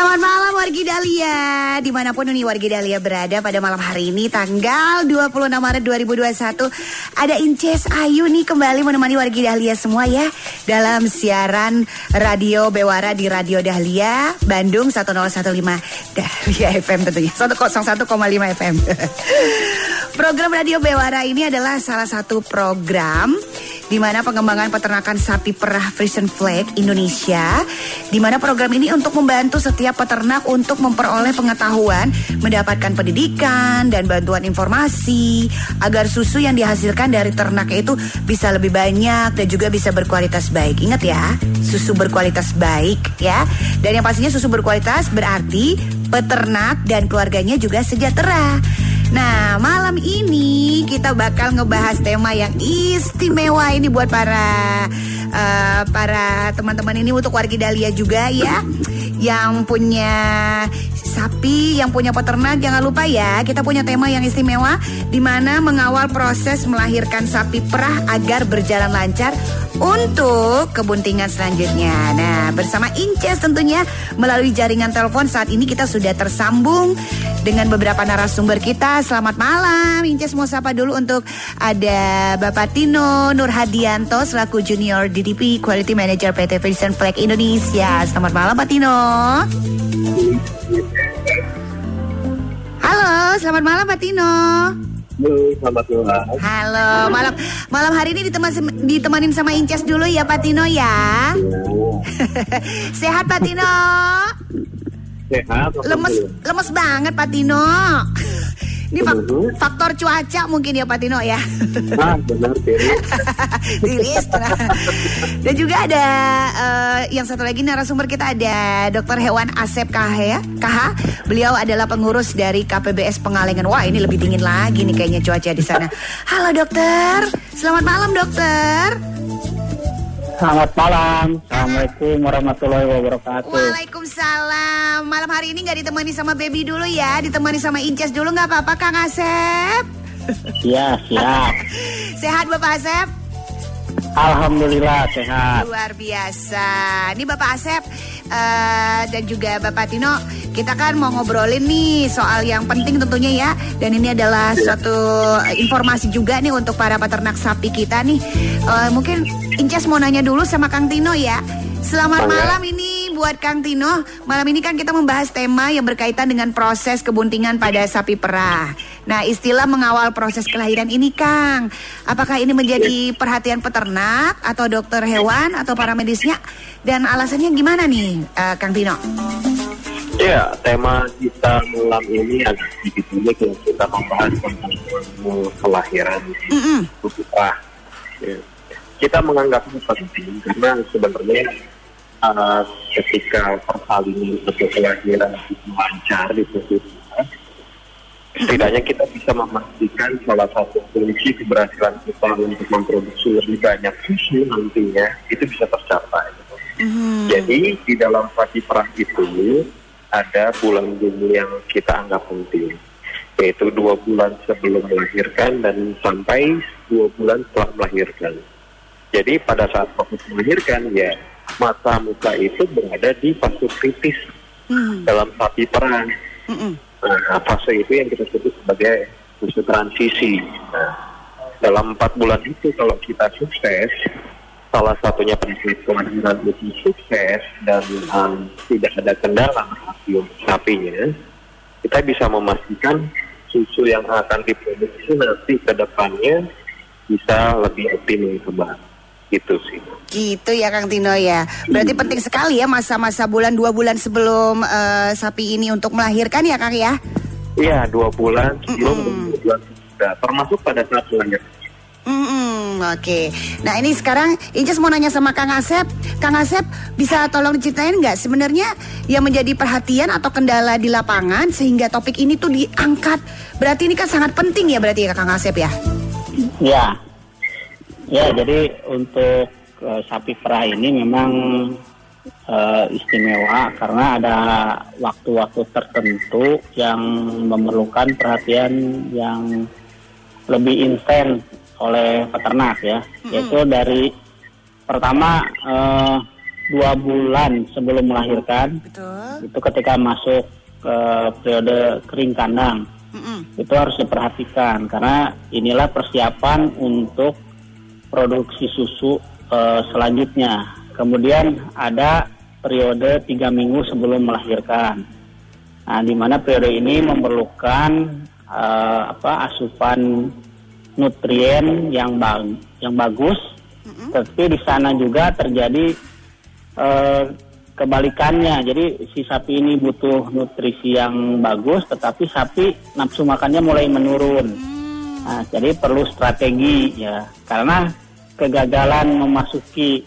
Selamat malam wargi Dahlia. Di mana pun nih wargi Dahlia berada pada malam hari ini Tanggal 26 Maret 2021 Ada Inces Ayu nih kembali menemani wargi Dahlia semua ya Dalam siaran Radio Bewara di Radio Dahlia Bandung 1015 Dahlia FM tentunya 101,5 FM Program Radio Bewara ini adalah salah satu program di mana pengembangan peternakan sapi perah Frisian Flag Indonesia, di mana program ini untuk membantu setiap peternak untuk memperoleh pengetahuan, mendapatkan pendidikan dan bantuan informasi agar susu yang dihasilkan dari ternak itu bisa lebih banyak dan juga bisa berkualitas baik. Ingat ya, susu berkualitas baik ya. Dan yang pastinya susu berkualitas berarti peternak dan keluarganya juga sejahtera. Nah, malam ini kita bakal ngebahas tema yang istimewa ini buat para uh, para teman-teman ini untuk warga Dahlia juga ya. Yang punya sapi, yang punya peternak jangan lupa ya, kita punya tema yang istimewa di mana mengawal proses melahirkan sapi perah agar berjalan lancar untuk kebuntingan selanjutnya. Nah, bersama Inces tentunya melalui jaringan telepon saat ini kita sudah tersambung dengan beberapa narasumber kita. Selamat malam, Inces mau sapa dulu untuk ada Bapak Tino Nurhadianto selaku Junior DDP Quality Manager PT Vision Flag Indonesia. Selamat malam Pak Tino. Halo, selamat malam Pak Tino. Halo, selamat malam. Halo, malam malam hari ini diteman, ditemanin sama Inces dulu ya Pak Tino ya. Sehat Pak Tino. Sehat. Lemes lemes banget Pak Tino. Ini fak faktor cuaca mungkin ya Pak Tino ya. Ah, benar. Tiris. Dan juga ada eh, yang satu lagi narasumber kita ada Dr. Hewan Asep KH ya. KH. Beliau adalah pengurus dari KPBS Pengalengan. Wah, ini lebih dingin lagi nih kayaknya cuaca di sana. Halo dokter. Selamat malam dokter. Selamat malam. Assalamualaikum warahmatullahi wabarakatuh. Waalaikumsalam. Malam hari ini nggak ditemani sama baby dulu ya, ditemani sama Inces dulu nggak apa-apa Kang Asep. Iya, siap. Sehat Bapak Asep? Alhamdulillah sehat. Luar biasa. Ini Bapak Asep eh, dan juga Bapak Tino, kita kan mau ngobrolin nih soal yang penting tentunya ya. Dan ini adalah suatu informasi juga nih untuk para peternak sapi kita nih. Eh, mungkin Inces mau nanya dulu sama Kang Tino ya. Selamat Boleh. malam ini buat Kang Tino. Malam ini kan kita membahas tema yang berkaitan dengan proses kebuntingan pada sapi perah. Nah, istilah mengawal proses kelahiran ini, Kang. Apakah ini menjadi perhatian peternak atau dokter hewan atau para medisnya? Dan alasannya gimana nih, eh, Kang Tino? Ya, tema kita malam ini agak sedikit unik ya. Kita membahas tentang ilmu kelahiran Mm-mm. putra. Ya. Kita menganggapnya penting karena sebenarnya uh, ketika persalinan atau kelahiran itu lancar di kita, setidaknya kita bisa memastikan salah satu kunci keberhasilan kita untuk memproduksi lebih banyak susu nantinya itu bisa tercapai. Mhm. Jadi di dalam sapi perah itu ada bulan bumi yang kita anggap penting, yaitu dua bulan sebelum melahirkan dan sampai dua bulan setelah melahirkan. Jadi pada saat proses melahirkan ya masa muka itu berada di fase kritis Mhm. dalam sapi perah. Mm-mm. Nah, fase itu yang kita sebut sebagai fase transisi. Nah, dalam empat bulan itu kalau kita sukses, salah satunya prinsip kelahiran itu sukses dan um, tidak ada kendala rasio sapinya, kita bisa memastikan susu yang akan diproduksi nanti ke depannya bisa lebih optimal kembali. Gitu sih. Gitu ya Kang Tino ya. Berarti penting sekali ya masa-masa bulan dua bulan sebelum eh, sapi ini untuk melahirkan ya Kang ya. Iya, dua bulan sebelum Mm-mm. dua bulan sudah, termasuk pada saat melahirkan. Mm-mm. oke. Nah ini sekarang Inces mau nanya sama Kang Asep. Kang Asep bisa tolong diceritain nggak sebenarnya yang menjadi perhatian atau kendala di lapangan sehingga topik ini tuh diangkat. Berarti ini kan sangat penting ya berarti ya Kang Asep ya. Ya, ya jadi untuk uh, sapi perah ini memang uh, istimewa karena ada waktu-waktu tertentu yang memerlukan perhatian yang lebih intens oleh peternak ya, mm-hmm. yaitu dari pertama uh, dua bulan sebelum melahirkan, Betul. itu ketika masuk ke periode kering kandang, mm-hmm. itu harus diperhatikan karena inilah persiapan untuk produksi susu uh, selanjutnya. Kemudian ada periode tiga minggu sebelum melahirkan. Nah, di mana periode ini memerlukan uh, apa asupan nutrien yang bag yang bagus, mm-hmm. tapi di sana juga terjadi uh, kebalikannya. Jadi si sapi ini butuh nutrisi yang bagus, tetapi sapi nafsu makannya mulai menurun. Mm. Nah, jadi perlu strategi ya, karena kegagalan memasuki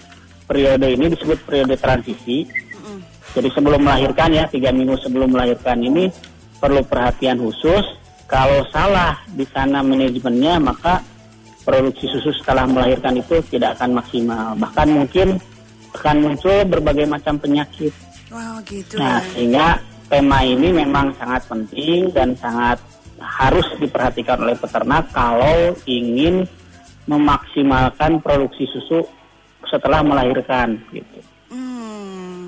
periode ini disebut periode transisi. Mm. Jadi sebelum melahirkan ya, tiga minggu sebelum melahirkan ini perlu perhatian khusus kalau salah di sana manajemennya, maka produksi susu setelah melahirkan itu tidak akan maksimal. Bahkan mungkin akan muncul berbagai macam penyakit. Wow, gitu. Nah, sehingga tema ini memang sangat penting dan sangat harus diperhatikan oleh peternak kalau ingin memaksimalkan produksi susu setelah melahirkan gitu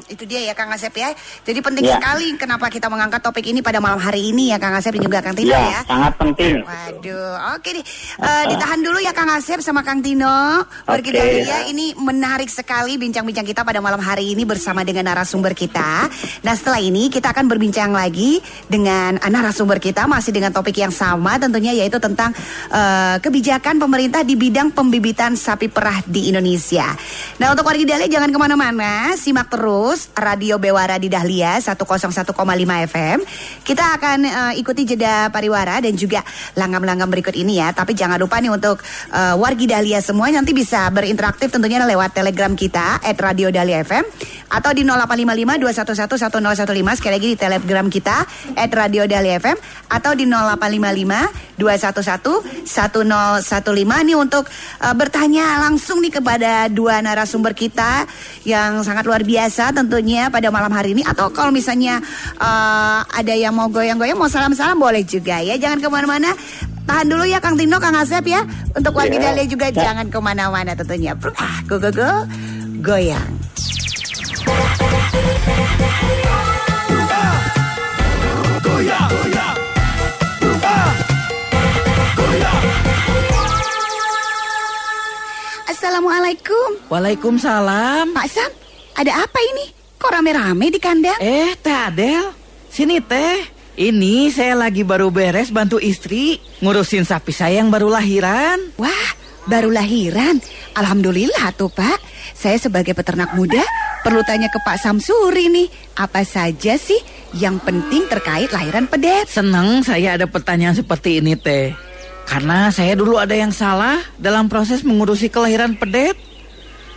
itu dia ya Kang Asep ya. Jadi penting ya. sekali kenapa kita mengangkat topik ini pada malam hari ini ya Kang Asep dan juga Kang Tino ya. ya. sangat penting. Waduh, oke deh. Uh, ditahan dulu ya Kang Asep sama Kang Tino. Oke. Okay. ya, ini menarik sekali bincang-bincang kita pada malam hari ini bersama dengan narasumber kita. Nah setelah ini kita akan berbincang lagi dengan narasumber kita masih dengan topik yang sama tentunya yaitu tentang uh, kebijakan pemerintah di bidang pembibitan sapi perah di Indonesia. Nah untuk warga Dale jangan ke mana-mana, simak terus terus Radio Bewara di Dahlia 101,5 FM. Kita akan uh, ikuti jeda pariwara dan juga langgam-langgam berikut ini ya. Tapi jangan lupa nih untuk uh, wargi Dahlia semua nanti bisa berinteraktif tentunya lewat Telegram kita at Radio Dahlia FM atau di 0855 211 sekali lagi di Telegram kita at Radio Dahlia FM atau di 0855 211 1015 nih untuk uh, bertanya langsung nih kepada dua narasumber kita yang sangat luar biasa tentunya pada malam hari ini. Atau kalau misalnya uh, ada yang mau goyang-goyang mau salam-salam boleh juga ya. Jangan ke mana-mana. Tahan dulu ya Kang Tino Kang Asep ya. Untuk warga yeah. Dale juga yeah. jangan ke mana-mana tentunya. Ah go go go. Goyang goyang goyang. Assalamualaikum. Waalaikumsalam. Pak Sam ada apa ini? Kok rame-rame di kandang? Eh, Teh Adel, sini Teh. Ini saya lagi baru beres bantu istri ngurusin sapi saya yang baru lahiran. Wah, baru lahiran. Alhamdulillah tuh Pak. Saya sebagai peternak muda perlu tanya ke Pak Samsuri nih. Apa saja sih yang penting terkait lahiran pedet? Senang saya ada pertanyaan seperti ini Teh. Karena saya dulu ada yang salah dalam proses mengurusi kelahiran pedet.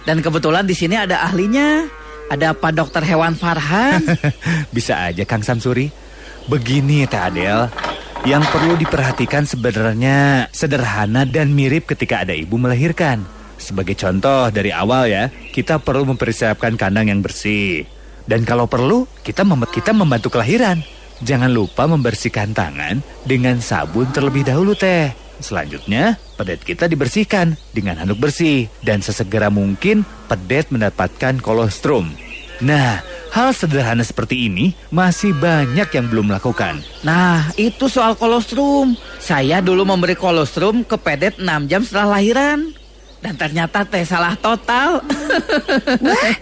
Dan kebetulan di sini ada ahlinya. Ada Pak Dokter Hewan Farhan. Bisa aja Kang Samsuri. Begini Teh Adel, yang perlu diperhatikan sebenarnya sederhana dan mirip ketika ada ibu melahirkan. Sebagai contoh dari awal ya, kita perlu mempersiapkan kandang yang bersih. Dan kalau perlu, kita mem kita membantu kelahiran. Jangan lupa membersihkan tangan dengan sabun terlebih dahulu teh. Selanjutnya, pedet kita dibersihkan dengan handuk bersih dan sesegera mungkin pedet mendapatkan kolostrum. Nah, hal sederhana seperti ini masih banyak yang belum melakukan. Nah, itu soal kolostrum. Saya dulu memberi kolostrum ke pedet 6 jam setelah lahiran. Dan ternyata teh salah total. Wah,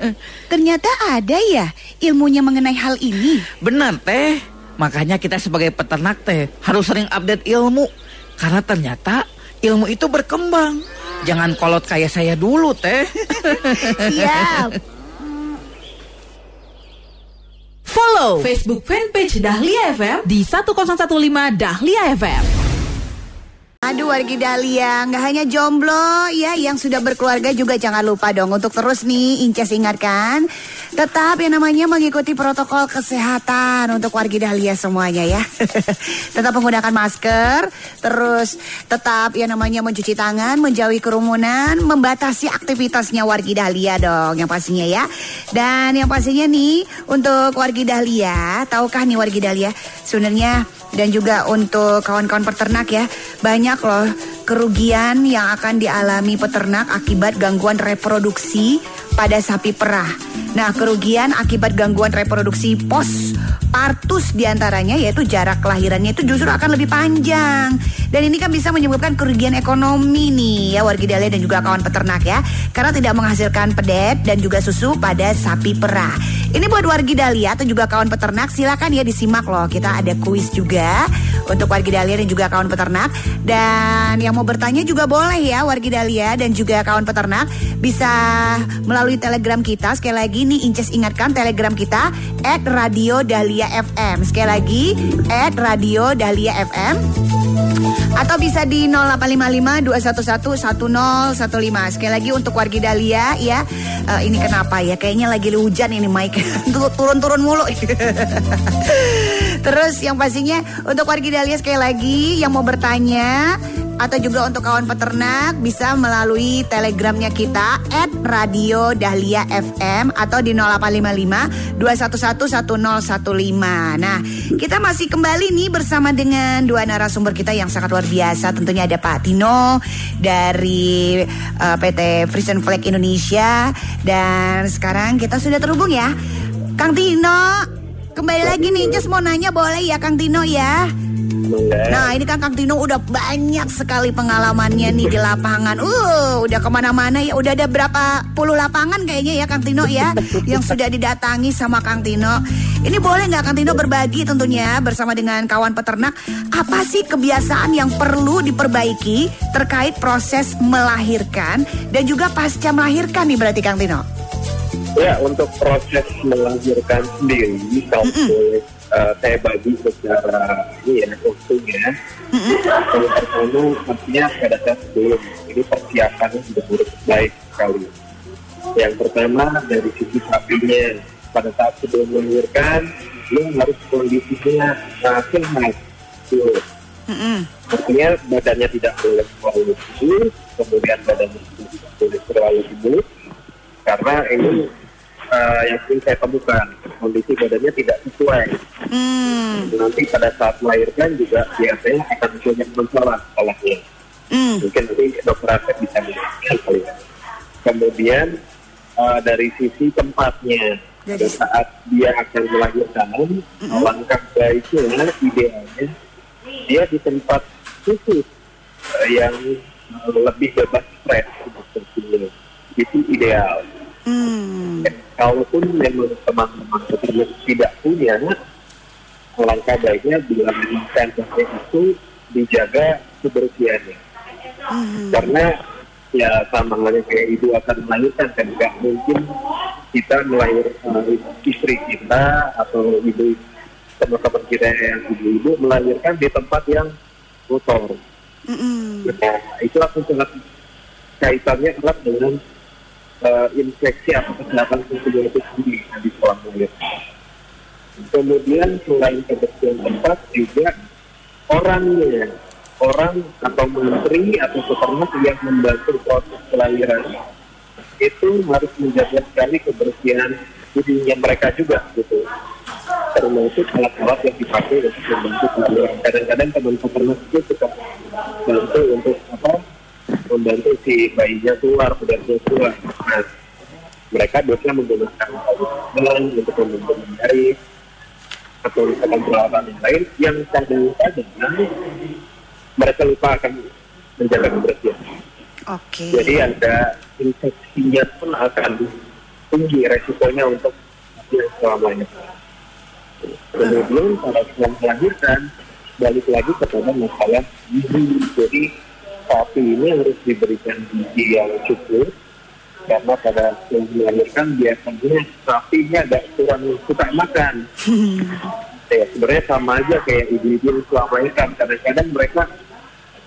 ternyata ada ya ilmunya mengenai hal ini. Benar teh. Makanya kita sebagai peternak teh harus sering update ilmu karena ternyata ilmu itu berkembang. Jangan kolot kayak saya dulu, Teh. Siap. Follow Facebook fanpage Dahlia FM di 1015 Dahlia FM. Aduh wargi Dahlia, nggak hanya jomblo ya yang sudah berkeluarga juga jangan lupa dong untuk terus nih Inces ingatkan tetap yang namanya mengikuti protokol kesehatan untuk wargi Dahlia semuanya ya. tetap menggunakan masker, terus tetap yang namanya mencuci tangan, menjauhi kerumunan, membatasi aktivitasnya wargi Dahlia dong yang pastinya ya. Dan yang pastinya nih untuk wargi Dahlia, tahukah nih wargi Dahlia sebenarnya dan juga untuk kawan-kawan peternak ya banyak loh kerugian yang akan dialami peternak akibat gangguan reproduksi pada sapi perah. Nah, kerugian akibat gangguan reproduksi pos partus di antaranya yaitu jarak kelahirannya itu justru akan lebih panjang. Dan ini kan bisa menyebabkan kerugian ekonomi nih ya warga Dahlia dan juga kawan peternak ya. Karena tidak menghasilkan pedet dan juga susu pada sapi perah. Ini buat warga Dahlia atau juga kawan peternak silakan ya disimak loh. Kita ada kuis juga untuk warga Dahlia dan juga kawan peternak. Dan yang mau bertanya juga boleh ya warga Dahlia dan juga kawan peternak bisa melalui telegram kita. Sekali lagi nih Inces ingatkan telegram kita at Radio Dahlia FM. Sekali lagi at Radio Dahlia FM. Atau bisa di 0855 211 1015. Sekali lagi untuk wargi Dahlia ya. Uh, ini kenapa ya? Kayaknya lagi hujan ini Mike. Turun-turun mulu. Terus yang pastinya untuk wargi Dahlia sekali lagi yang mau bertanya atau juga untuk kawan peternak bisa melalui telegramnya kita at Radio Dahlia FM atau di 0855 211 1015. Nah, kita masih kembali nih bersama dengan dua narasumber kita yang sangat luar biasa. Tentunya ada Pak Tino dari uh, PT Frisian Flag Indonesia dan sekarang kita sudah terhubung ya. Kang Tino, kembali lagi nih, just mau nanya boleh ya Kang Tino ya? Nah ini kan Kang Tino udah banyak sekali pengalamannya nih di lapangan. Uh udah ke mana-mana ya. Udah ada berapa puluh lapangan kayaknya ya Kang Tino ya Yang sudah didatangi sama Kang Tino. Ini boleh nggak Kang Tino berbagi tentunya bersama dengan kawan peternak Apa sih kebiasaan yang perlu diperbaiki terkait proses melahirkan Dan juga pasca melahirkan nih berarti Kang Tino? Ya untuk proses melahirkan sendiri Kalau mm -mm uh, saya bagi secara ini ya untungnya. Yang pertama artinya pada saat sebelum ini persiapannya sudah buruk baik sekali. Yang pertama dari sisi sapinya pada saat sebelum melahirkan lu harus kondisinya uh, sehat. Tuh. Artinya badannya tidak boleh terlalu tinggi, kemudian badannya tidak boleh terlalu tinggi, karena ini uh, yang ingin saya temukan kondisi badannya tidak sesuai. Hmm. Nanti pada saat melahirkan juga biasanya akan banyak masalah sekolahnya. Hmm. Mungkin nanti dokter Asep bisa menjelaskan kali. Kemudian uh, dari sisi tempatnya, pada saat dia akan melahirkan, mm-hmm. langkah baiknya idealnya dia di tempat khusus uh, yang lebih bebas stres seperti itu ideal. Hmm. Kalaupun memang teman-teman tidak punya, langkah baiknya bila sensornya itu dijaga kebersihannya. Hmm. Karena ya sama halnya kayak ibu akan melahirkan kan nggak mungkin kita melahirkan uh, istri kita atau ibu teman-teman kita yang ibu-ibu melahirkan di tempat yang kotor. Mm-hmm. Nah, itu akan sangat kaitannya erat dengan uh, infeksi atau kesehatan itu sendiri di sekolah mulut. Kemudian selain kebersihan tempat juga orangnya, orang atau menteri atau peternak yang membantu proses kelahiran itu harus menjaga sekali kebersihan dirinya mereka juga gitu. Termasuk alat-alat yang dipakai untuk membantu kelahiran. Kadang-kadang teman peternak itu suka bantu untuk apa membantu si bayinya keluar, pedasnya keluar. Nah, mereka biasanya menggunakan jalan untuk membantu garis atau misalkan peralatan yang lain yang kadang-kadang mereka lupa akan menjaga kebersihan. Oke. Okay. Jadi ada infeksinya pun akan tinggi resikonya untuk selamanya. Kemudian pada saat melahirkan balik lagi kepada masalah gizi. Jadi sapi ini harus diberikan gizi yang cukup karena pada melahirkan biasanya sapinya agak kurang suka makan. ya sebenarnya sama aja kayak ibu-ibu selama ini kan kadang-kadang mereka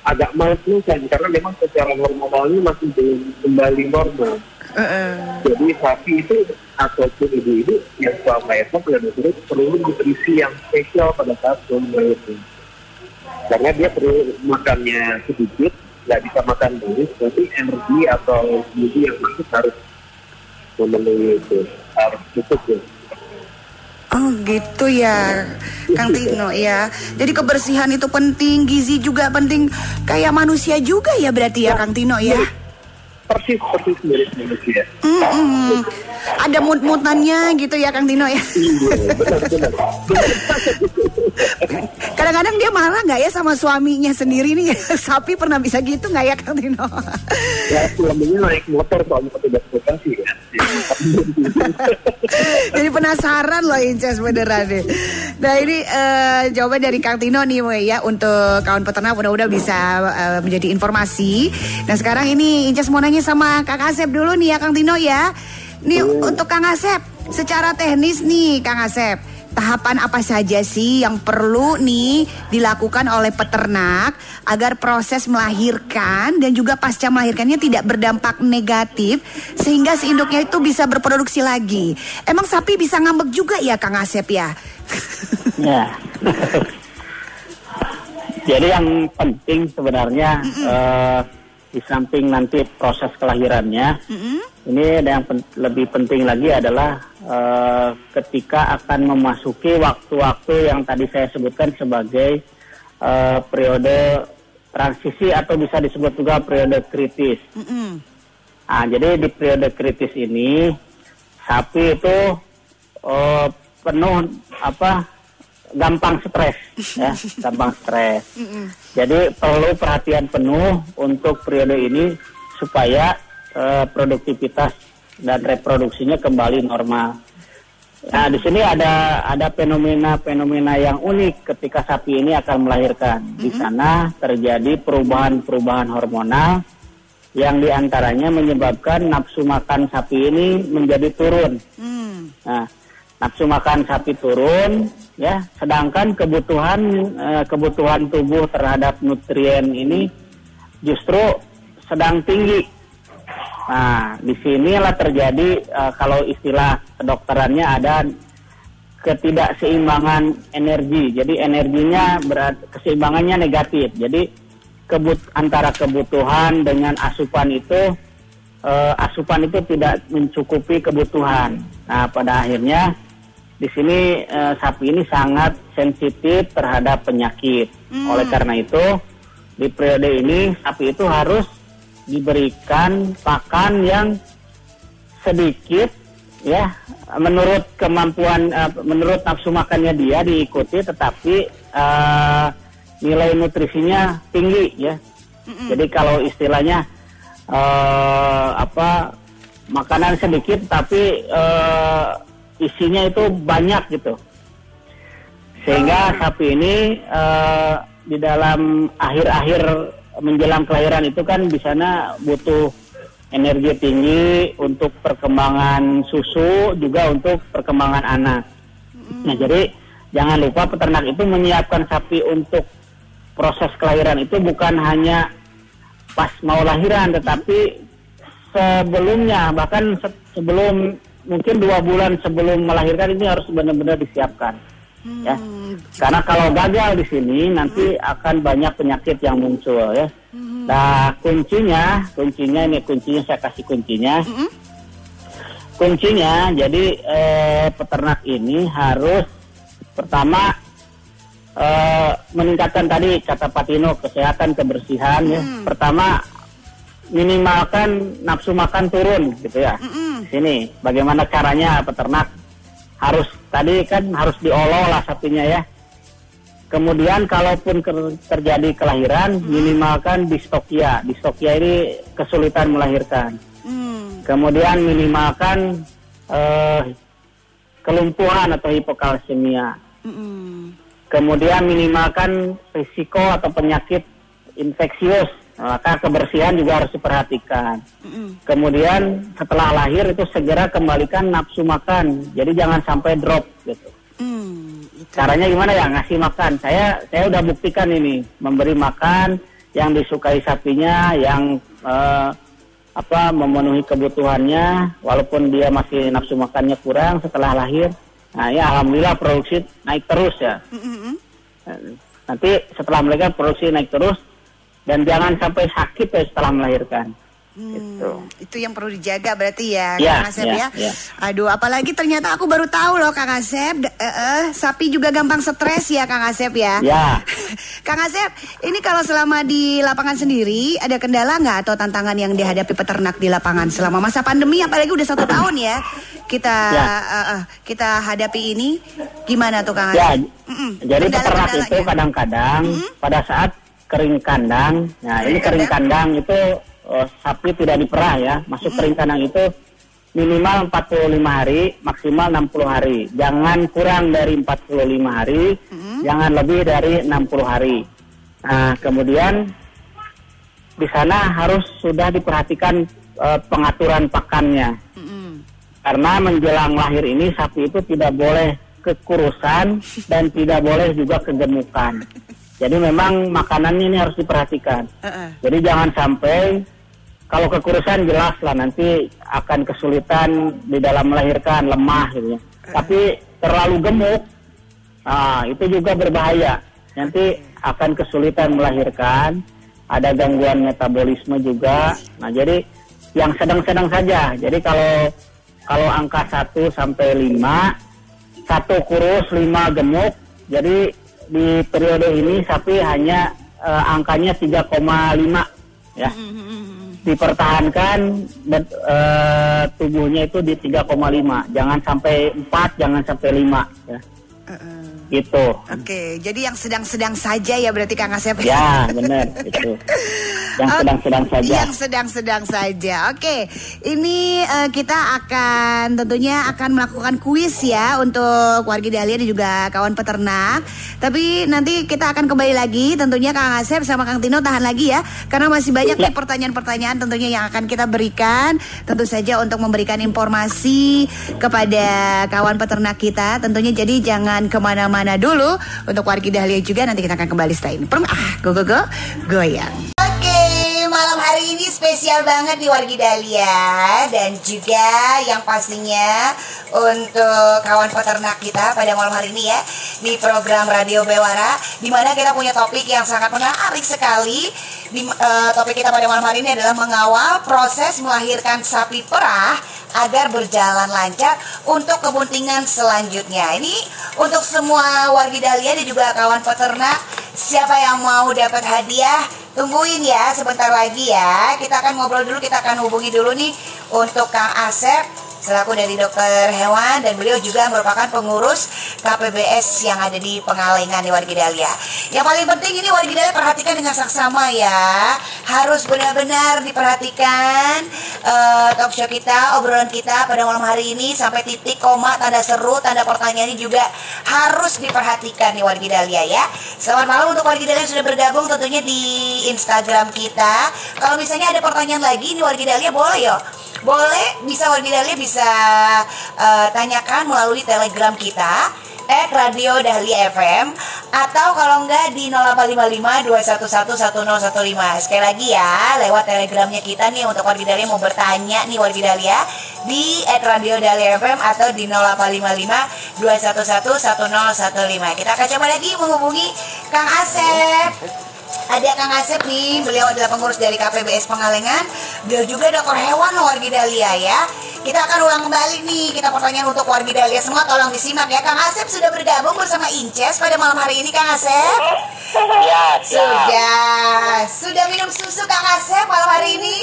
agak males-malesan karena memang secara hormonalnya masih belum kembali normal. Jadi sapi itu ataupun ibu-ibu yang sudah melahirkan benar-benar perlu nutrisi yang spesial pada saat melahirkan. Karena dia perlu makannya sedikit, nggak bisa makan banyak, berarti energi atau gizi yang masuk harus memenuhi itu, harus cukup ya. Oh gitu ya, Kang Tino ya. Jadi kebersihan itu penting, gizi juga penting. Kayak manusia juga ya berarti ya, Kang Tino ya. Persis, persis mirip manusia. Mm-mm. Ada mut-mutannya gitu ya, Kang Tino ya. Iya, benar-benar. Kadang-kadang dia marah nggak ya sama suaminya sendiri nih. Sapi pernah bisa gitu nggak ya, Kang Tino? Ya, suaminya naik motor soalnya petugas bekasi ya. Jadi penasaran loh Inces beneran deh. Nah ini eh, jawaban dari Kang Tino nih ya untuk kawan peternak mudah-mudahan bisa eh, menjadi informasi. Nah sekarang ini Inces mau nanya sama Kang Asep dulu nih ya Kang Tino ya. Nih untuk Kang Asep secara teknis nih Kang Asep. Tahapan apa saja sih yang perlu nih dilakukan oleh peternak agar proses melahirkan dan juga pasca melahirkannya tidak berdampak negatif sehingga si induknya itu bisa berproduksi lagi. Emang sapi bisa ngambek juga ya Kang Asep ya? Ya. Jadi yang penting sebenarnya eh, di samping nanti proses kelahirannya, ini ada yang pen- lebih penting lagi adalah eh, ketika akan memasuki waktu-waktu yang tadi saya sebutkan sebagai eh, periode transisi atau bisa disebut juga periode kritis. Mm-mm. Nah, jadi di periode kritis ini sapi itu eh, penuh apa gampang stres ya, gampang stres. Jadi perlu perhatian penuh untuk periode ini supaya eh, produktivitas dan reproduksinya kembali normal. Nah, di sini ada ada fenomena-fenomena yang unik ketika sapi ini akan melahirkan. Di sana terjadi perubahan-perubahan hormonal yang di antaranya menyebabkan nafsu makan sapi ini menjadi turun. Hmm. Nah, nafsu makan sapi turun, ya, sedangkan kebutuhan eh, kebutuhan tubuh terhadap nutrien ini justru sedang tinggi. Nah, di sinilah terjadi eh, kalau istilah kedokterannya ada ketidakseimbangan energi. Jadi energinya berat keseimbangannya negatif. Jadi kebut antara kebutuhan dengan asupan itu eh, asupan itu tidak mencukupi kebutuhan. Nah, pada akhirnya di sini eh, sapi ini sangat sensitif terhadap penyakit. Oleh karena itu, di periode ini sapi itu harus diberikan pakan yang sedikit ya menurut kemampuan eh, menurut nafsu makannya dia diikuti tetapi eh, nilai nutrisinya tinggi ya. Jadi kalau istilahnya eh, apa makanan sedikit tapi eh, isinya itu banyak gitu. Sehingga sapi ini eh, di dalam akhir-akhir menjelang kelahiran itu kan di sana butuh energi tinggi untuk perkembangan susu juga untuk perkembangan anak. Nah, jadi jangan lupa peternak itu menyiapkan sapi untuk proses kelahiran itu bukan hanya pas mau lahiran tetapi sebelumnya bahkan se- sebelum mungkin dua bulan sebelum melahirkan ini harus benar-benar disiapkan ya. karena kalau gagal di sini nanti akan banyak penyakit yang muncul ya. Nah kuncinya kuncinya ini kuncinya saya kasih kuncinya. Kuncinya jadi eh, peternak ini harus pertama eh, meningkatkan tadi kata Pak Tino kesehatan kebersihan ya. Pertama minimalkan nafsu makan turun gitu ya sini. Bagaimana caranya peternak? Harus tadi kan harus diolah lah sapinya ya. Kemudian kalaupun terjadi kelahiran minimalkan distokia. Distokia ini kesulitan melahirkan. Hmm. kemudian minimalkan eh, kelumpuhan atau hipokalsemia Mm-mm. kemudian minimalkan risiko atau penyakit infeksius maka kebersihan juga harus diperhatikan kemudian setelah lahir itu segera kembalikan nafsu makan jadi jangan sampai drop gitu Hmm. Itu. caranya gimana ya ngasih makan saya saya udah buktikan ini memberi makan yang disukai sapinya, yang eh, apa memenuhi kebutuhannya, walaupun dia masih nafsu makannya kurang setelah lahir. Nah ya alhamdulillah produksi naik terus ya. Nanti setelah melahirkan produksi naik terus dan jangan sampai sakit ya setelah melahirkan. Gitu. Hmm, itu yang perlu dijaga berarti ya, Ya, Kang Asep ya, ya. ya. Aduh, apalagi ternyata aku baru tahu loh Kang Asep, eh, eh, sapi juga gampang stres ya Kang Asep ya. Ya. Kang Asep, ini kalau selama di lapangan sendiri ada kendala nggak atau tantangan yang dihadapi peternak di lapangan selama masa pandemi, apalagi udah satu tahun ya kita Ya. eh, eh, kita hadapi ini, gimana tuh Kang Ya, Asep? Mm-mm. jadi peternak Kendala-kendalanya. itu kadang-kadang pada saat kering kandang, nah ini kering kandang itu eh, sapi tidak diperah ya, masuk kering kandang itu minimal 45 hari, maksimal 60 hari. Jangan kurang dari 45 hari, jangan lebih dari 60 hari. Nah, kemudian di sana harus sudah diperhatikan eh, pengaturan pakannya. Karena menjelang lahir ini sapi itu tidak boleh kekurusan dan tidak boleh juga kegemukan. Jadi memang makanannya ini harus diperhatikan. Eh, eh. Jadi jangan sampai kalau kekurusan jelas lah nanti akan kesulitan di dalam melahirkan lemah gitu ya. Tapi terlalu gemuk, ah, itu juga berbahaya. Nanti akan kesulitan melahirkan, ada gangguan metabolisme juga. Nah jadi yang sedang-sedang saja. Jadi kalau kalau angka 1 sampai 5, satu kurus, 5 gemuk. Jadi di periode ini sapi hanya eh, angkanya 3,5 ya. Dipertahankan bet- eh, tubuhnya itu di 3,5 jangan sampai 4 jangan sampai 5 ya Eh. gitu Oke, jadi yang sedang-sedang saja ya berarti Kang Asep. ya benar itu yang sedang-sedang saja Yang sedang-sedang saja. Oke, ini eh, kita akan tentunya akan melakukan kuis ya untuk warga Dahlia dan juga kawan peternak. Tapi nanti kita akan kembali lagi tentunya Kang Asep sama Kang Tino tahan lagi ya karena masih banyak nih pertanyaan-pertanyaan tentunya yang akan kita berikan tentu saja untuk memberikan informasi kepada kawan peternak kita tentunya jadi jangan ke mana-mana dulu untuk warga Dahlia juga nanti kita akan kembali setelah ini. Perm- ah, go go go, goyang. Hari ini spesial banget di Wargi Dahlia dan juga yang pastinya untuk kawan peternak kita pada malam hari ini ya di program Radio Bewara di mana kita punya topik yang sangat menarik sekali. Di eh, topik kita pada malam hari ini adalah mengawal proses melahirkan sapi perah agar berjalan lancar untuk kebuntingan selanjutnya. Ini untuk semua wargi Dahlia dan juga kawan peternak siapa yang mau dapat hadiah tungguin ya sebentar lagi ya kita akan ngobrol dulu kita akan hubungi dulu nih untuk Kang Asep selaku dari dokter hewan dan beliau juga merupakan pengurus KPBS yang ada di Pengalengan di Wargi Dahlia. Yang paling penting ini Dahlia perhatikan dengan saksama ya. Harus benar-benar diperhatikan eh, talk show kita, obrolan kita pada malam hari ini sampai titik koma, tanda seru, tanda pertanyaan ini juga harus diperhatikan di Wargi Dahlia ya. Selamat malam untuk Dahlia yang sudah bergabung tentunya di Instagram kita. Kalau misalnya ada pertanyaan lagi Wargi Dahlia boleh ya. Boleh bisa Wargi Dahlia bisa eh, tanyakan melalui telegram kita at Radio Dahlia FM atau kalau enggak di 0855 sekali lagi ya lewat telegramnya kita nih untuk Wargi Dahlia mau bertanya nih Wargi Dahlia di at Radio Dahlia FM atau di 0855 kita akan coba lagi menghubungi Kang Asep ada Kang Asep nih, beliau adalah pengurus dari KPBS Pengalengan. Beliau juga dokter hewan loh Wargi Dahlia ya. Kita akan ulang kembali nih, kita pertanyaan untuk Wargi Dahlia semua tolong disimak ya. Kang Asep sudah bergabung bersama Inces pada malam hari ini Kang Asep. ya Sudah, sudah minum susu Kang Asep malam hari ini.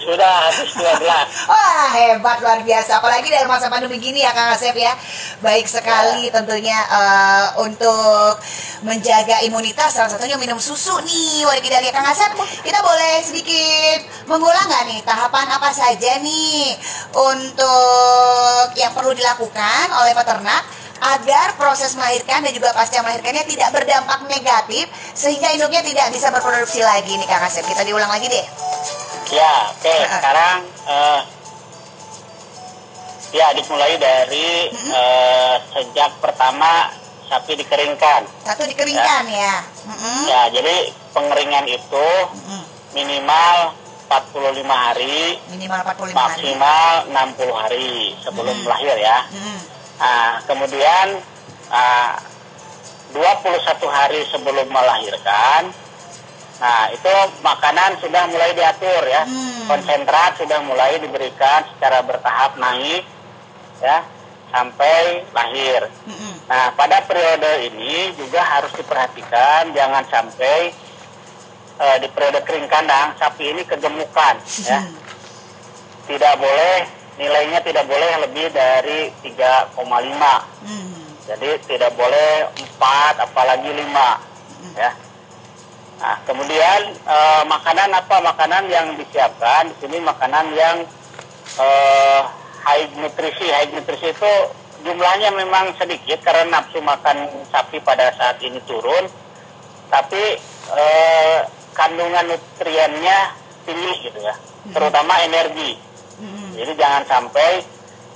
sudah habis dua gelas Wah hebat luar biasa Apalagi dalam masa pandemi gini ya Kang Asep ya Baik sekali tentunya eh, Untuk menjaga imunitas Salah satunya minum susu nih Wali kita lihat Kang Asep Kita boleh sedikit mengulang nggak nih Tahapan apa saja nih Untuk yang perlu dilakukan oleh peternak agar proses melahirkan dan juga pasca melahirkannya tidak berdampak negatif sehingga induknya tidak bisa berproduksi lagi nih Kang Asep. Kita diulang lagi deh. ya oke sekarang eh, ya dimulai dari eh, sejak pertama sapi dikeringkan. Satu dikeringkan ya. Mm-mm. Ya, jadi pengeringan itu minimal 45 hari, Minimal 45 hari. maksimal 60 hari sebelum Hmm. lahir ya. Mm-mm. Nah, kemudian ah, 21 hari sebelum melahirkan, nah itu makanan sudah mulai diatur ya, Hmm. konsentrat sudah mulai diberikan secara bertahap naik ya sampai lahir. Nah, pada periode ini juga harus diperhatikan jangan sampai eh, di periode kering kandang sapi ini kegemukan ya. Tidak boleh nilainya tidak boleh lebih dari 3,5. Mm. Jadi tidak boleh 4 apalagi 5 ya. Nah, kemudian eh, makanan apa makanan yang disiapkan di sini makanan yang eh, high nutrisi. High nutrisi itu jumlahnya memang sedikit karena nafsu makan sapi pada saat ini turun, tapi eh, kandungan nutriennya tinggi gitu ya, terutama energi. Jadi jangan sampai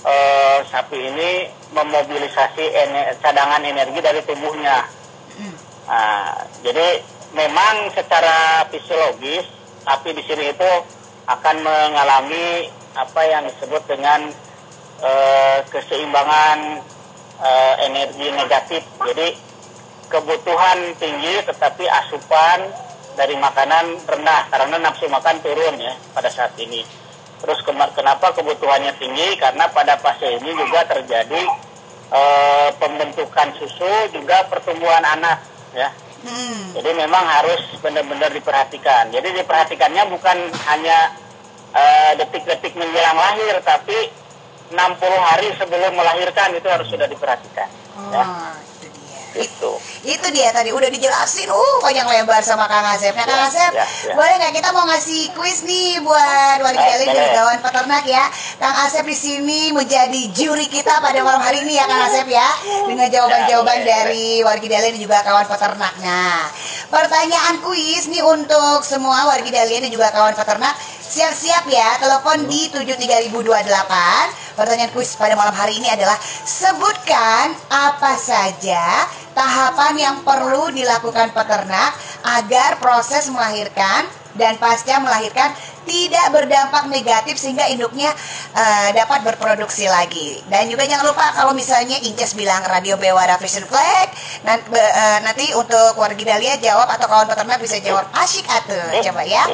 eh, sapi ini memobilisasi ene- cadangan energi dari tubuhnya. Nah, jadi memang secara fisiologis sapi di sini itu akan mengalami apa yang disebut dengan eh, keseimbangan eh, energi negatif. Jadi kebutuhan tinggi tetapi asupan dari makanan rendah karena nafsu makan turun ya pada saat ini. Terus kema- kenapa kebutuhannya tinggi? Karena pada fase ini juga terjadi eh, pembentukan susu juga pertumbuhan anak ya. Mm. Jadi memang harus benar-benar diperhatikan. Jadi diperhatikannya bukan hanya eh, detik-detik menjelang lahir, tapi 60 hari sebelum melahirkan itu harus sudah diperhatikan. Ya, Oh, itu dia. itu. Itu dia tadi udah dijelasin uh panjang lebar sama Kang Asep. Nah Kang Ya, Asep, ya, ya. boleh nggak kita mau ngasih kuis nih buat warga Eh, Deli dan kawan peternak ya. Kang Asep di sini menjadi juri kita pada malam hari ini ya Kang Asep ya. Dengan jawaban-jawaban Ya, dari warga Deli dan juga kawan peternak. Nah, pertanyaan kuis nih untuk semua warga Deli dan juga kawan peternak. Siap-siap ya, telepon di 73028. Pertanyaan kuis pada malam hari ini adalah sebutkan apa saja tahapan yang perlu dilakukan peternak agar proses melahirkan dan pasca melahirkan tidak berdampak negatif sehingga induknya eh, dapat berproduksi lagi. Dan juga jangan lupa kalau misalnya Inces bilang radio Bewara Vision Flag, nanti, nanti untuk warga Dalia jawab atau kawan peternak bisa jawab asyik atuh. Coba ya.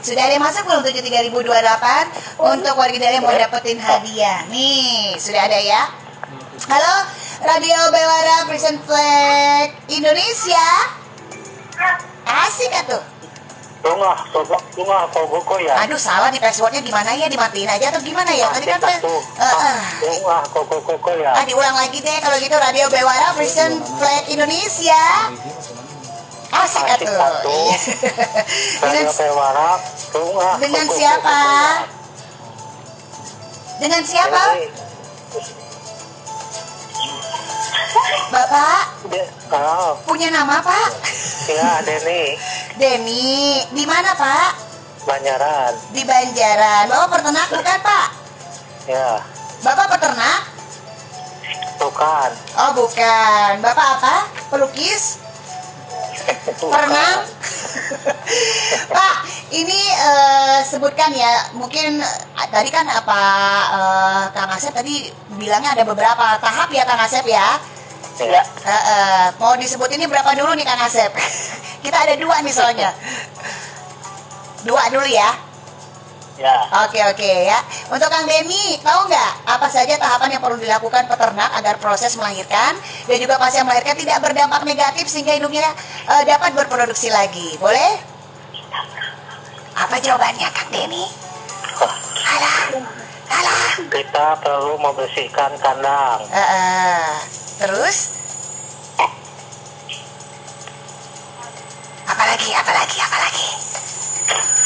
Sudah ada yang masuk belum 73028 untuk warga Dalia mau dapetin hadiah. Nih, sudah ada ya. Halo, Radio Bewara Prison Flag Indonesia. Asik atuh. Tungah, sobak tungah, koko ya. Aduh salah nih passwordnya gimana ya dimatiin aja atau gimana ya? Tadi kan pas-. Tungah, koko ya. Ah diulang lagi deh kalau gitu Radio Bewara Prison Flag Indonesia. Asik atuh. dengan Pewara, tungah. dengan siapa? Dengan siapa? Bapak Oh, punya nama Pak? ya Denny, Denny. Di mana Pak? Banjaran. Di Banjaran. Bapak peternak bukan Pak? Ya, Bapak peternak? bukan. Oh bukan. Bapak apa? Pelukis? Perenang? Pak, ini eh, sebutkan ya, mungkin eh, tadi kan apa eh, Kang Asep tadi bilangnya ada beberapa tahap ya Kang Asep ya. Ya, Eh, eh, mau disebut ini berapa dulu nih Kang Asep? Kita ada dua nih soalnya. Dua dulu ya. ya. Oke oke ya. Untuk Kang Denny, tahu nggak apa saja tahapan yang perlu dilakukan peternak agar proses melahirkan dan juga pasca melahirkan tidak berdampak negatif sehingga hidupnya eh, dapat berproduksi lagi. Boleh? Apa jawabannya Kang Denny? Alah, alah. Kita perlu membersihkan kandang. Eh, eh. Terus? Apalagi, apalagi, apalagi?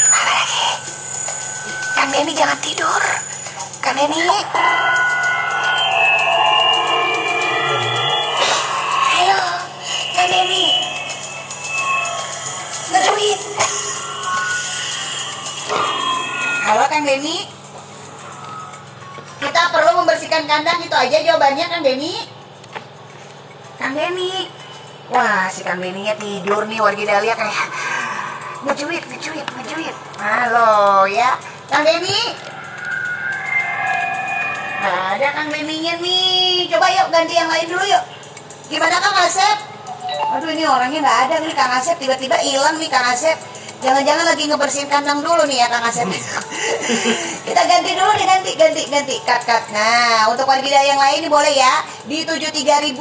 Apalagi? Kang Denny jangan tidur. Kang Denny. Halo, Denny. Ngeduit. Halo Kang Denny. Kita perlu membersihkan kandang itu aja jawabannya Kang Denny. Denny. Wah, si Kang Denny-nya tidur nih warga Dahlia kayak ngejuit, ngejuit, ngejuit. Halo ya, Kang Denny. Ada Kang Denny-nya nih. Coba yuk ganti yang lain dulu yuk. Gimana Kang Asep? Aduh ini orangnya nggak ada nih Kang Asep tiba-tiba hilang nih Kang Asep. Jangan-jangan lagi ngebersihin kandang dulu nih ya Kang Asep. Kita ganti dulu nih ganti ganti ganti. Cut cut. Nah untuk warga yang lain nih boleh ya. Di 73028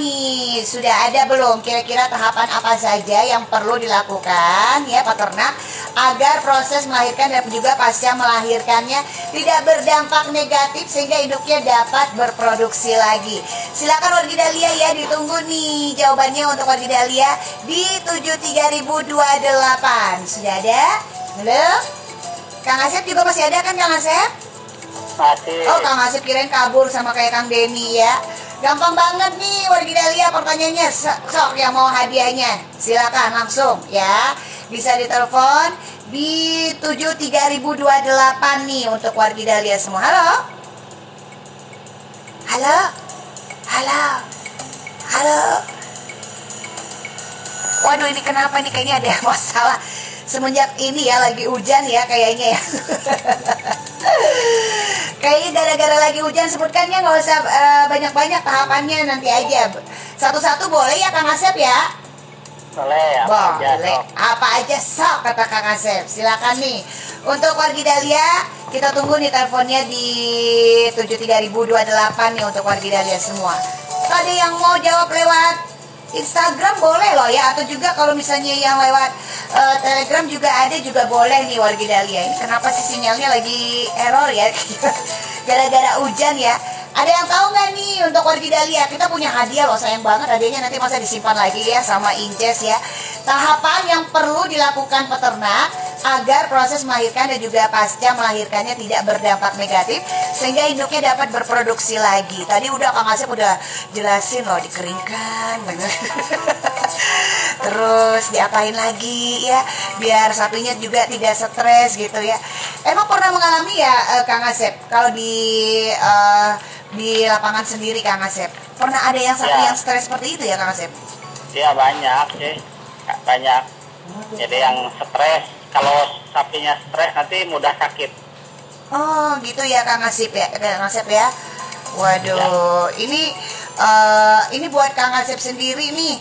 nih. Sudah ada belum? Kira-kira tahapan apa saja yang perlu dilakukan? Ya peternak agar proses melahirkan dan juga pasca melahirkannya tidak berdampak negatif sehingga induknya dapat berproduksi lagi. Silakan warga Dahlia ya ditunggu nih jawabannya untuk warga Dahlia di 73028. Sudah ada? Belum? Kang Asep juga masih ada kan Kang Asep? Masih. Oh Kang Asep kirain kabur sama kayak Kang Denny ya Gampang banget nih warga Dahlia pertanyaannya So- Sok yang mau hadiahnya Silakan langsung ya Bisa ditelepon di 73028 nih untuk warga Dahlia semua. Halo? Halo? Halo? Halo? Waduh ini kenapa nih? Kayaknya ada masalah Semenjak ini ya lagi hujan ya kayaknya ya. Kayaknya gara-gara lagi hujan sebutkannya nggak usah eh, banyak-banyak tahapannya nanti aja. Satu-satu boleh ya Kang Asep ya Boleh, apa aja, boleh. Sok. Apa aja sok kata Kang Asep. Silakan nih. Untuk wargi Dahlia, kita tunggu nih teleponnya di 73028 nih untuk wargi Dahlia semua. Tadi yang mau jawab lewat Instagram boleh loh ya atau juga kalau misalnya yang lewat eh, Telegram juga ada juga boleh nih wargi Dahlia. Ini kenapa sih sinyalnya lagi error ya? Gara-gara hujan ya. Ada yang tahu nggak nih untuk wargi Dahlia? Kita punya hadiah loh, sayang banget hadiahnya nanti masa disimpan lagi ya sama Inces ya. Tahapan yang perlu dilakukan peternak agar proses melahirkan dan juga pasca melahirkannya tidak berdampak negatif sehingga induknya dapat berproduksi lagi. Tadi udah Kang Asep udah jelasin loh dikeringkan bener. Terus diapain lagi ya biar sapinya juga tidak stres gitu ya. Emang pernah mengalami ya eh, Kang Asep kalau di eh, di lapangan sendiri Kang Asep pernah ada yang sapi Ya. yang stres seperti itu ya Kang Asep? Iya banyak sih, banyak. Jadi yang stres, kalau sapinya stres nanti mudah sakit. Oh gitu ya Kang Asep ya, Kang Asep ya. Waduh, ini eh, ini buat Kang Asep sendiri nih.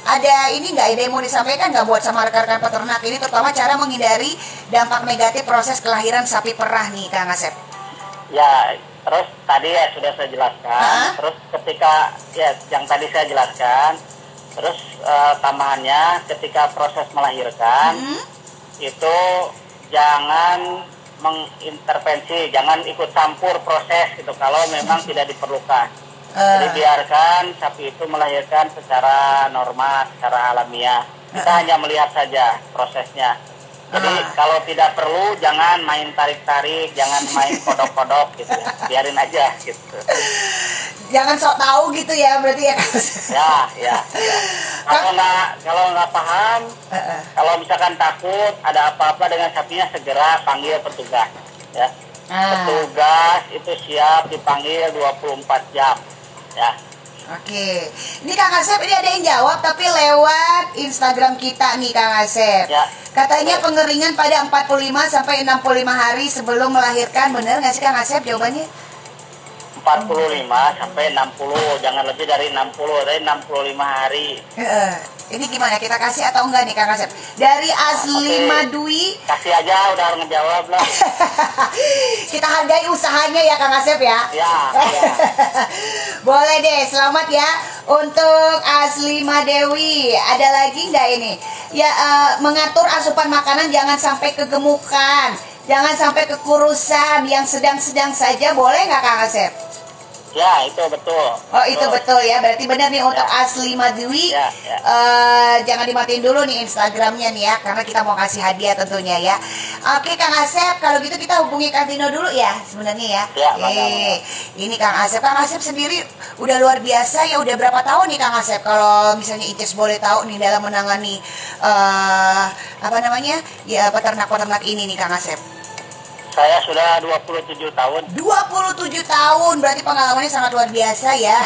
Ada ini nggak ada yang mau disampaikan nggak buat sama rekan-rekan peternak ini terutama cara menghindari dampak negatif proses kelahiran sapi perah nih Kang Asep. Ya, terus tadi ya sudah saya jelaskan. Hah? Terus ketika ya yang tadi saya jelaskan, terus eh, tambahannya ketika proses melahirkan Hmm? itu jangan mengintervensi, jangan ikut campur proses gitu kalau memang tidak diperlukan. Jadi Eh, biarkan sapi itu melahirkan secara normal, secara alamiah. Kita hanya melihat saja prosesnya. Jadi Ah. kalau tidak perlu jangan main tarik-tarik, jangan main kodok-kodok gitu ya. Biarin aja gitu. jangan sok tahu gitu ya berarti ya. Ya, ya. ya. Kalau nggak kalau nggak paham, kalau misalkan takut ada apa-apa dengan sapinya segera panggil petugas. Ya. Ah. Petugas itu siap dipanggil 24 jam. Ya. Oke, ini Kang Asep ini ada yang jawab tapi lewat Instagram kita nih Kang Asep. Ya. Katanya pengeringan pada 45 sampai 65 hari sebelum melahirkan, bener nggak sih Kang Asep jawabannya? 45 sampai 60, jangan lebih dari 60, dari 65 hari. Ini gimana kita kasih atau enggak nih Kang Asep? Dari Asli Oke. Madui, Kasih aja udah ngejawab lah. kita hargai usahanya ya Kang Asep ya. Ya, ya. Boleh deh, selamat ya untuk Asli Madewi. Ada lagi nggak ini? Ya eh, mengatur asupan makanan jangan sampai kegemukan, jangan sampai kekurusan. Yang sedang-sedang saja boleh nggak Kang Asep? Ya, itu betul. Oh itu betul ya, berarti benar nih untuk Ya. Asli Madewi. Ya, ya. eh, jangan dimatiin dulu nih Instagramnya nih ya, karena kita mau kasih hadiah tentunya ya. Oke Kang Asep, kalau gitu kita hubungi Kang Tino dulu ya sebenarnya ya. Ya, Eh, ini Kang Asep, Kang Asep sendiri udah luar biasa ya, udah berapa tahun nih Kang Asep? Kalau misalnya Ices boleh tahu nih dalam menangani eh apa namanya ya peternak-peternak ini nih Kang Asep. Saya sudah 27 tahun. 27 tahun berarti pengalamannya sangat luar biasa ya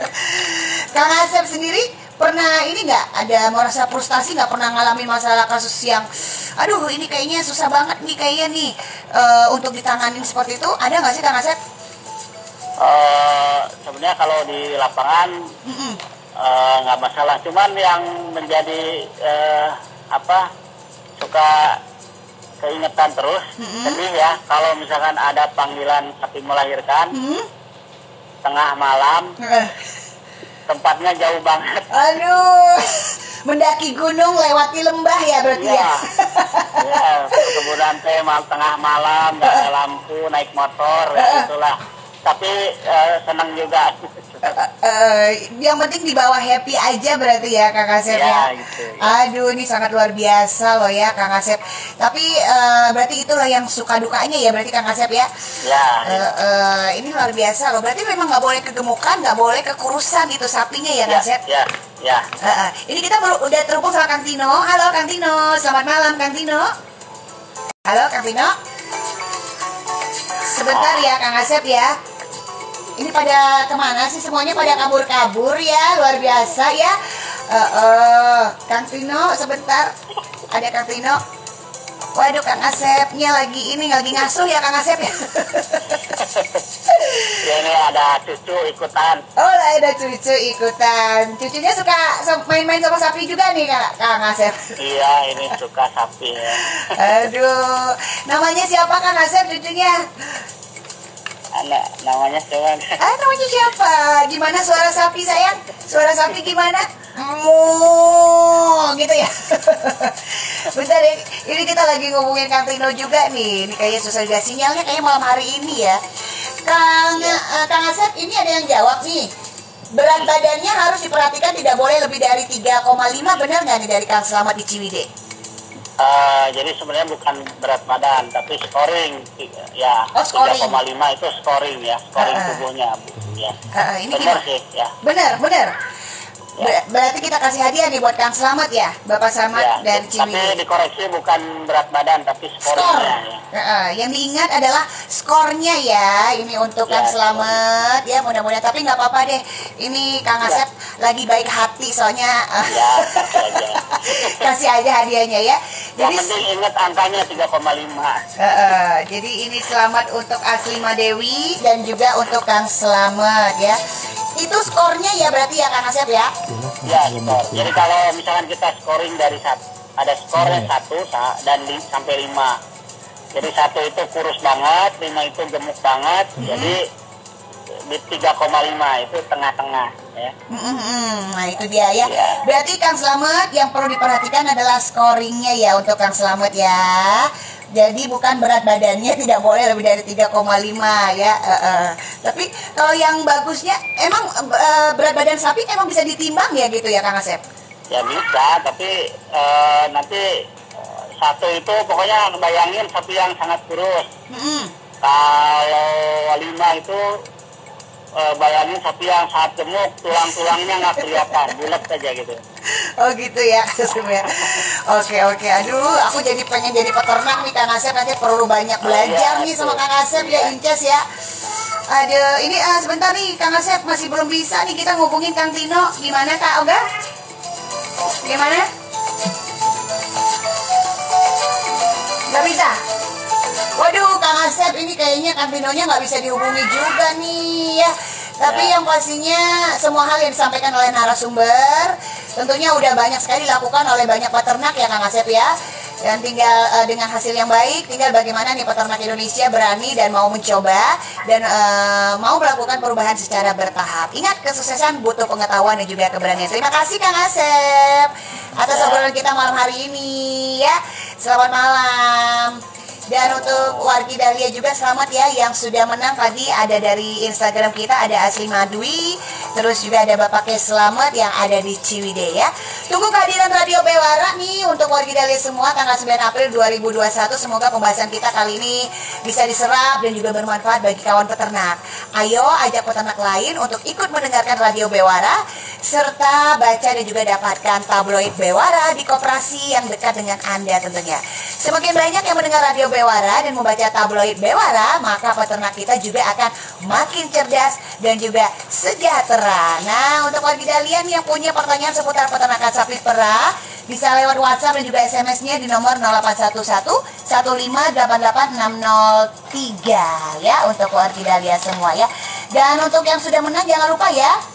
Kang Asep sendiri pernah ini nggak ada merasa frustasi nggak pernah ngalamin masalah kasus yang aduh ini kayaknya susah banget nih kayaknya nih eh, untuk ditanganin seperti itu ada nggak sih Kang Asep? Eh, sebenarnya kalau di lapangan eh, nggak masalah cuman yang menjadi eh, apa suka keingetan terus. Sedih ya kalau misalkan ada panggilan sapi melahirkan Hmm? tengah malam Eh, tempatnya jauh banget. Aduh, mendaki gunung lewati lembah ya berarti ya? ya ya kemudian teh tengah malam nggak ada lampu naik motor ya itulah tapi eh, senang juga Eh, yang penting dibawa happy aja berarti ya Kang Asep ya. Ya, gitu, ya. Aduh, ini sangat luar biasa loh ya Kang Asep. Tapi eh, berarti itulah yang suka dukanya ya berarti Kang Asep ya. ya Eh, eh, ini luar biasa loh. Berarti memang nggak boleh kegemukan, nggak boleh kekurusan itu sapinya ya Kang ya Asep. ya ya Eh, eh. Ini kita baru udah terhubung sama Kang Tino. Halo Kang Tino, selamat malam Kang Tino. Halo Kang Tino. Sebentar ya Kang Asep ya. Ini pada ke mana sih semuanya pada kabur-kabur ya luar biasa ya. Eh, eh, Kang Tino sebentar. Ada Kang Tino. Waduh Kang Asepnya lagi ini lagi ngasuh ya Kang Asep ya. ya ini ada cucu ikutan Oh ada cucu ikutan. Cucunya suka main-main sama sapi juga nih Kak Kang Asep. iya ini suka sapi ya Aduh, namanya siapa Kang Asep cucunya? Anak namanya coba Ah, namanya siapa? Gimana suara sapi sayang? Suara sapi gimana? Mu, gitu ya. Bentar ya, ini kita lagi ngomongin Kang Tino juga nih. Ini kayaknya susah juga sinyalnya kayaknya malam hari ini ya. Kang eh, Kang Asep ini ada yang jawab nih. Berat badannya harus diperhatikan tidak boleh lebih dari 3,5 benar nggak nih dari Kang Selamat di Ciwidey? Eh, jadi sebenarnya bukan berat badan tapi scoring ya Oh, scoring. 3,5 itu scoring ya scoring ah. tubuhnya ya Ah, ini benar gimana? sih ya Benar, benar. Ber- berarti kita kasih hadiah nih buat Kang Selamat ya, Bapak Selamat ya dan tapi Ciwidey. dikoreksi bukan berat badan tapi Skor. scoringnya ya Heeh, yang diingat adalah skornya ya. Ini untuk Kang Ya, Selamat ya mudah-mudahan. Tapi nggak apa-apa deh. Ini Kang Ya. Asep lagi baik hati soalnya ya kasih aja kasih aja hadiahnya ya. yang Jadi penting ingat angkanya 3,5 Heeh, jadi ini selamat untuk Aslima Dewi dan juga untuk Kang Selamat ya. Itu skornya ya berarti ya Kang Asep ya. Ya skor. jadi kalau misalkan kita scoring dari satu ada skornya satu sa- dan li- sampai lima. Jadi satu itu kurus banget lima itu gemuk banget. Jadi di 3,5 itu tengah-tengah ya. Mm-mm, Nah itu dia ya. Ya. Berarti Kang Selamat yang perlu diperhatikan adalah scoringnya ya untuk Kang Selamat ya. Jadi bukan berat badannya tidak boleh lebih dari 3,5 ya. Eh, eh. Tapi kalau yang bagusnya emang eh, berat badan sapi emang bisa ditimbang ya gitu ya Kang Asep. ya bisa tapi eh, nanti eh, satu itu pokoknya bayangin sapi yang sangat kurus Mm-mm. kalau lima itu eh, bayangin sapi yang sangat gemuk tulang-tulangnya nggak kelihatan bulat aja gitu Oh gitu ya Kang Asep ya. Oke oke. Aduh, aku jadi pengen jadi peternak nih Kang Asep nanti perlu banyak belajar Iya, nih sama. Kang Asep ya Inces ya. Ada ini eh, sebentar nih Kang Asep masih belum bisa nih kita ngubungin Kang Tino. Gimana Kak Oga? Gimana? Gak bisa. Waduh, Kang Asep ini kayaknya Kang Tinonya nggak bisa dihubungi juga nih ya. Tapi yang pastinya semua hal yang disampaikan oleh narasumber tentunya udah banyak sekali dilakukan oleh banyak peternak ya Kang Asep ya. Dan tinggal eh, dengan hasil yang baik, tinggal bagaimana nih peternak Indonesia berani dan mau mencoba dan eh, mau melakukan perubahan secara bertahap. Ingat kesuksesan butuh pengetahuan dan juga keberanian. Terima kasih Kang Asep atas obrolan kita malam hari ini ya. Selamat malam. Dan untuk wargi Dahlia juga selamat ya yang sudah menang. Tadi ada dari Instagram kita ada Asli Madwi Terus juga ada Bapak Kes Selamat yang ada di Ciwidey ya. Tunggu kehadiran Radio Bewara nih untuk wargi Dahlia semua tanggal 9 April 2021 Semoga pembahasan kita kali ini bisa diserap dan juga bermanfaat bagi kawan peternak. Ayo ajak peternak lain untuk ikut mendengarkan Radio Bewara serta baca dan juga dapatkan tabloid Bewara di koperasi yang dekat dengan Anda tentunya. Semakin banyak yang mendengar Radio Bewara dan membaca tabloid Bewara, maka peternak kita juga akan makin cerdas dan juga sejahtera. Nah, untuk warga kalian yang punya pertanyaan seputar peternakan sapi perah, bisa lewat WhatsApp dan juga SMS-nya di nomor 0811 1588603 ya untuk warga Dahlia semua ya. Dan untuk yang sudah menang jangan lupa ya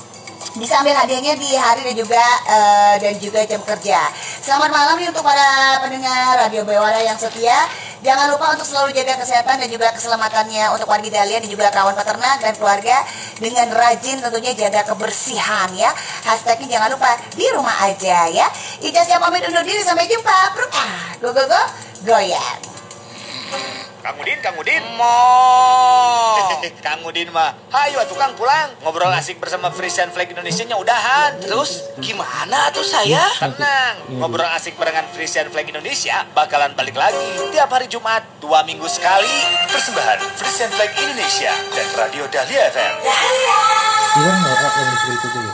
bisa ambil hadiahnya di hari dan juga eh, dan juga jam kerja. Selamat malam nih untuk para pendengar Radio Bewara yang setia. Jangan lupa untuk selalu jaga kesehatan dan juga keselamatannya untuk warga Dahlia dan juga kawan peternak dan keluarga dengan rajin tentunya jaga kebersihan ya. Hashtagnya jangan lupa di rumah aja ya. Ica siap pamit undur diri sampai jumpa. Bruk, ah, go go go goyang. Kang Udin, Kang Udin. Mo. Kang Udin mah, hayu atuh Kang pulang. Ngobrol asik bersama Frisian Flag Indonesia-nya udahan. Terus gimana tuh saya? Tenang, ngobrol asik barengan Frisian Flag Indonesia bakalan balik lagi tiap hari Jumat, dua minggu sekali. Persembahan Frisian Flag Indonesia dan Radio Dahlia FM. Iwan nggak yang berikut